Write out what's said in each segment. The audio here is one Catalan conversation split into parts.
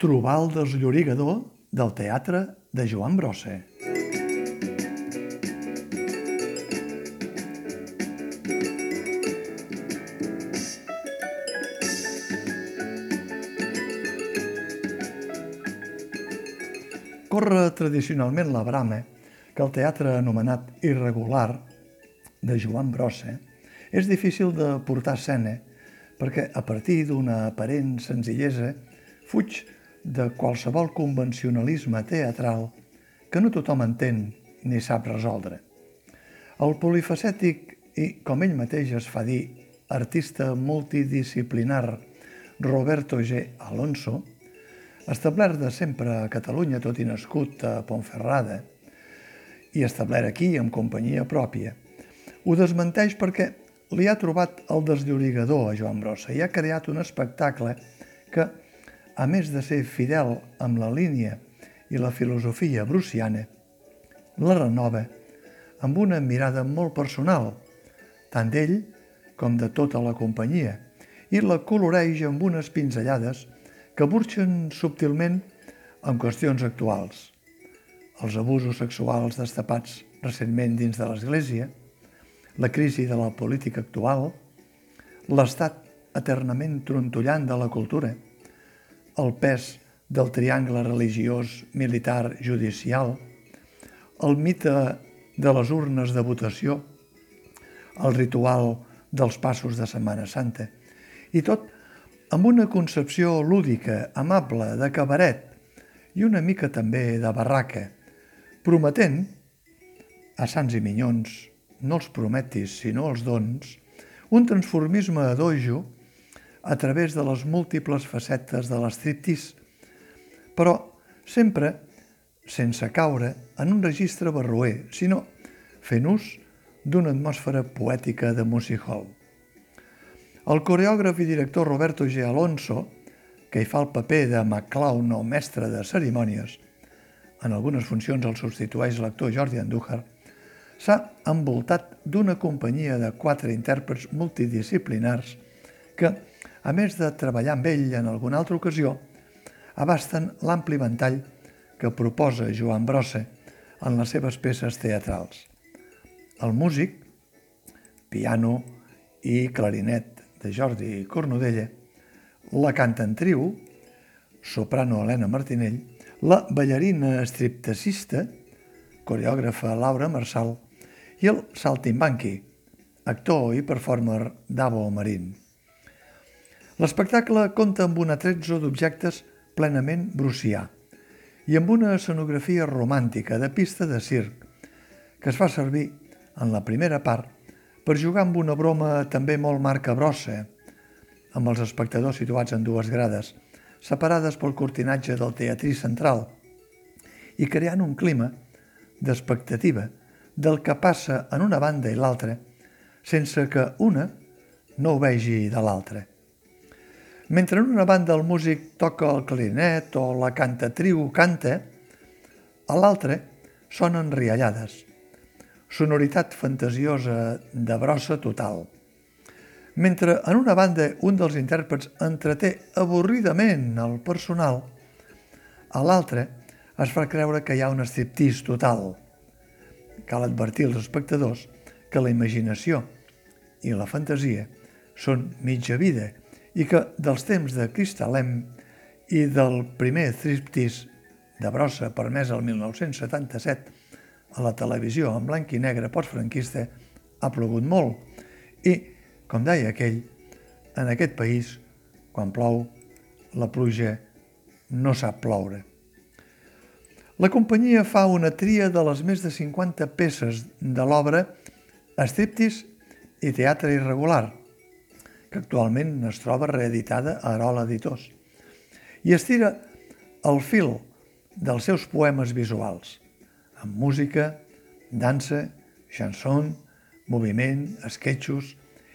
Trobal del Llorigador del Teatre de Joan Brossa. Corre tradicionalment la brama que el teatre anomenat irregular de Joan Brossa és difícil de portar a escena perquè a partir d'una aparent senzillesa fuig de qualsevol convencionalisme teatral que no tothom entén ni sap resoldre. El polifacètic i, com ell mateix es fa dir, artista multidisciplinar Roberto G. Alonso, establert de sempre a Catalunya, tot i nascut a Pontferrada, i establert aquí amb companyia pròpia, ho desmenteix perquè li ha trobat el desllorigador a Joan Brossa i ha creat un espectacle que, a més de ser fidel amb la línia i la filosofia bruciana, la renova amb una mirada molt personal, tant d'ell com de tota la companyia, i la coloreix amb unes pinzellades que burxen subtilment amb qüestions actuals. Els abusos sexuals destapats recentment dins de l'Església, la crisi de la política actual, l'estat eternament trontollant de la cultura, el pes del triangle religiós, militar, judicial, el mite de les urnes de votació, el ritual dels passos de Setmana Santa, i tot amb una concepció lúdica, amable, de cabaret i una mica també de barraca, prometent a Sants i Minyons, no els prometis, sinó els dons, un transformisme dojo a través de les múltiples facetes de l'estriptis, però sempre sense caure en un registre barroer, sinó fent ús d'una atmosfera poètica de music hall. El coreògraf i director Roberto G. Alonso, que hi fa el paper de McClown o mestre de cerimònies, en algunes funcions el substitueix l'actor Jordi Andújar, s'ha envoltat d'una companyia de quatre intèrprets multidisciplinars que, a més de treballar amb ell en alguna altra ocasió, abasten l'ampli ventall que proposa Joan Brossa en les seves peces teatrals. El músic, piano i clarinet de Jordi Cornudella, la canta en triu, soprano Helena Martinell, la ballarina estriptecista, coreògrafa Laura Marçal i el saltimbanqui, actor i performer Davo Marín. L'espectacle compta amb un atrezzo d'objectes plenament brucià i amb una escenografia romàntica de pista de circ que es fa servir en la primera part per jugar amb una broma també molt marca brossa, amb els espectadors situats en dues grades, separades pel cortinatge del teatrí central, i creant un clima d'expectativa del que passa en una banda i l'altra, sense que una no ho vegi de l'altra. Mentre en una banda el músic toca el clarinet o la cantatriu canta, a l'altra sonen riallades. Sonoritat fantasiosa de brossa total. Mentre en una banda un dels intèrprets entreté avorridament el personal, a l'altre es fa creure que hi ha un striptease total – cal advertir als espectadors que la imaginació i la fantasia són mitja vida i que dels temps de Cristalem i del primer striptease de brossa permès el 1977 a la televisió en blanc i negre postfranquista ha plogut molt i, com deia aquell, en aquest país, quan plou, la pluja no sap ploure. La companyia fa una tria de les més de 50 peces de l'obra Estriptis i Teatre Irregular, que actualment es troba reeditada a Arola Editors, i estira el fil dels seus poemes visuals, amb música, dansa, chanson, moviment, esquetxos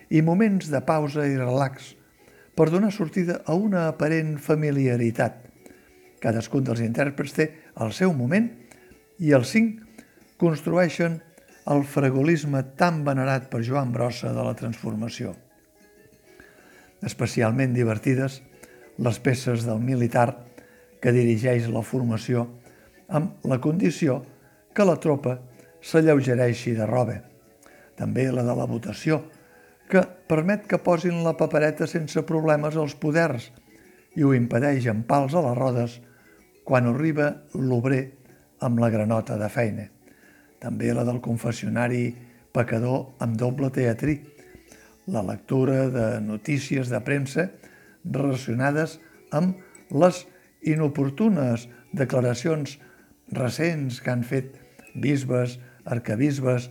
i moments de pausa i relax per donar sortida a una aparent familiaritat Cadascun dels intèrprets té el seu moment i els cinc construeixen el fragolisme tan venerat per Joan Brossa de la transformació. Especialment divertides les peces del militar que dirigeix la formació amb la condició que la tropa s'alleugereixi de roba. També la de la votació, que permet que posin la papereta sense problemes als poders i ho impedeix amb pals a les rodes quan arriba l'obrer amb la granota de feina. També la del confessionari pecador amb doble teatrí, la lectura de notícies de premsa relacionades amb les inoportunes declaracions recents que han fet bisbes, arcabisbes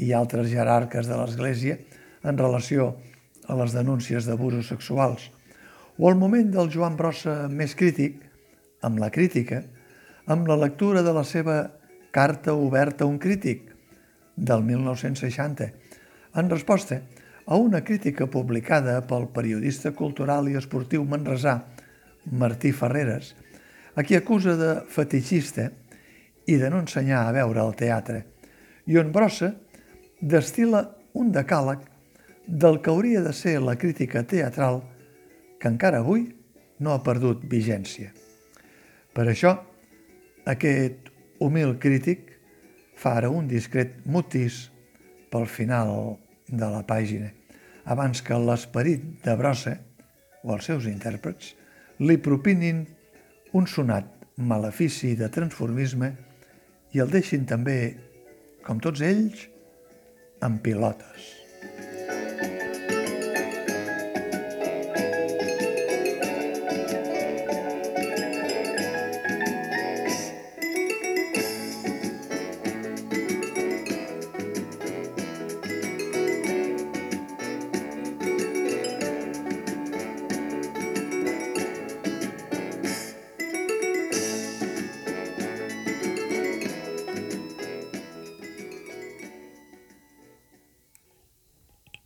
i altres jerarques de l'Església en relació a les denúncies d'abusos sexuals, o el moment del Joan Brossa més crític, amb la crítica, amb la lectura de la seva Carta oberta a un crític del 1960, en resposta a una crítica publicada pel periodista cultural i esportiu manresà Martí Ferreres, a qui acusa de fetichista i de no ensenyar a veure el teatre, i on Brossa destila un decàleg del que hauria de ser la crítica teatral que encara avui no ha perdut vigència. Per això, aquest humil crític fa ara un discret mutis pel final de la pàgina, abans que l'esperit de brossa o els seus intèrprets li propinin un sonat malefici de transformisme i el deixin també, com tots ells, en pilotes.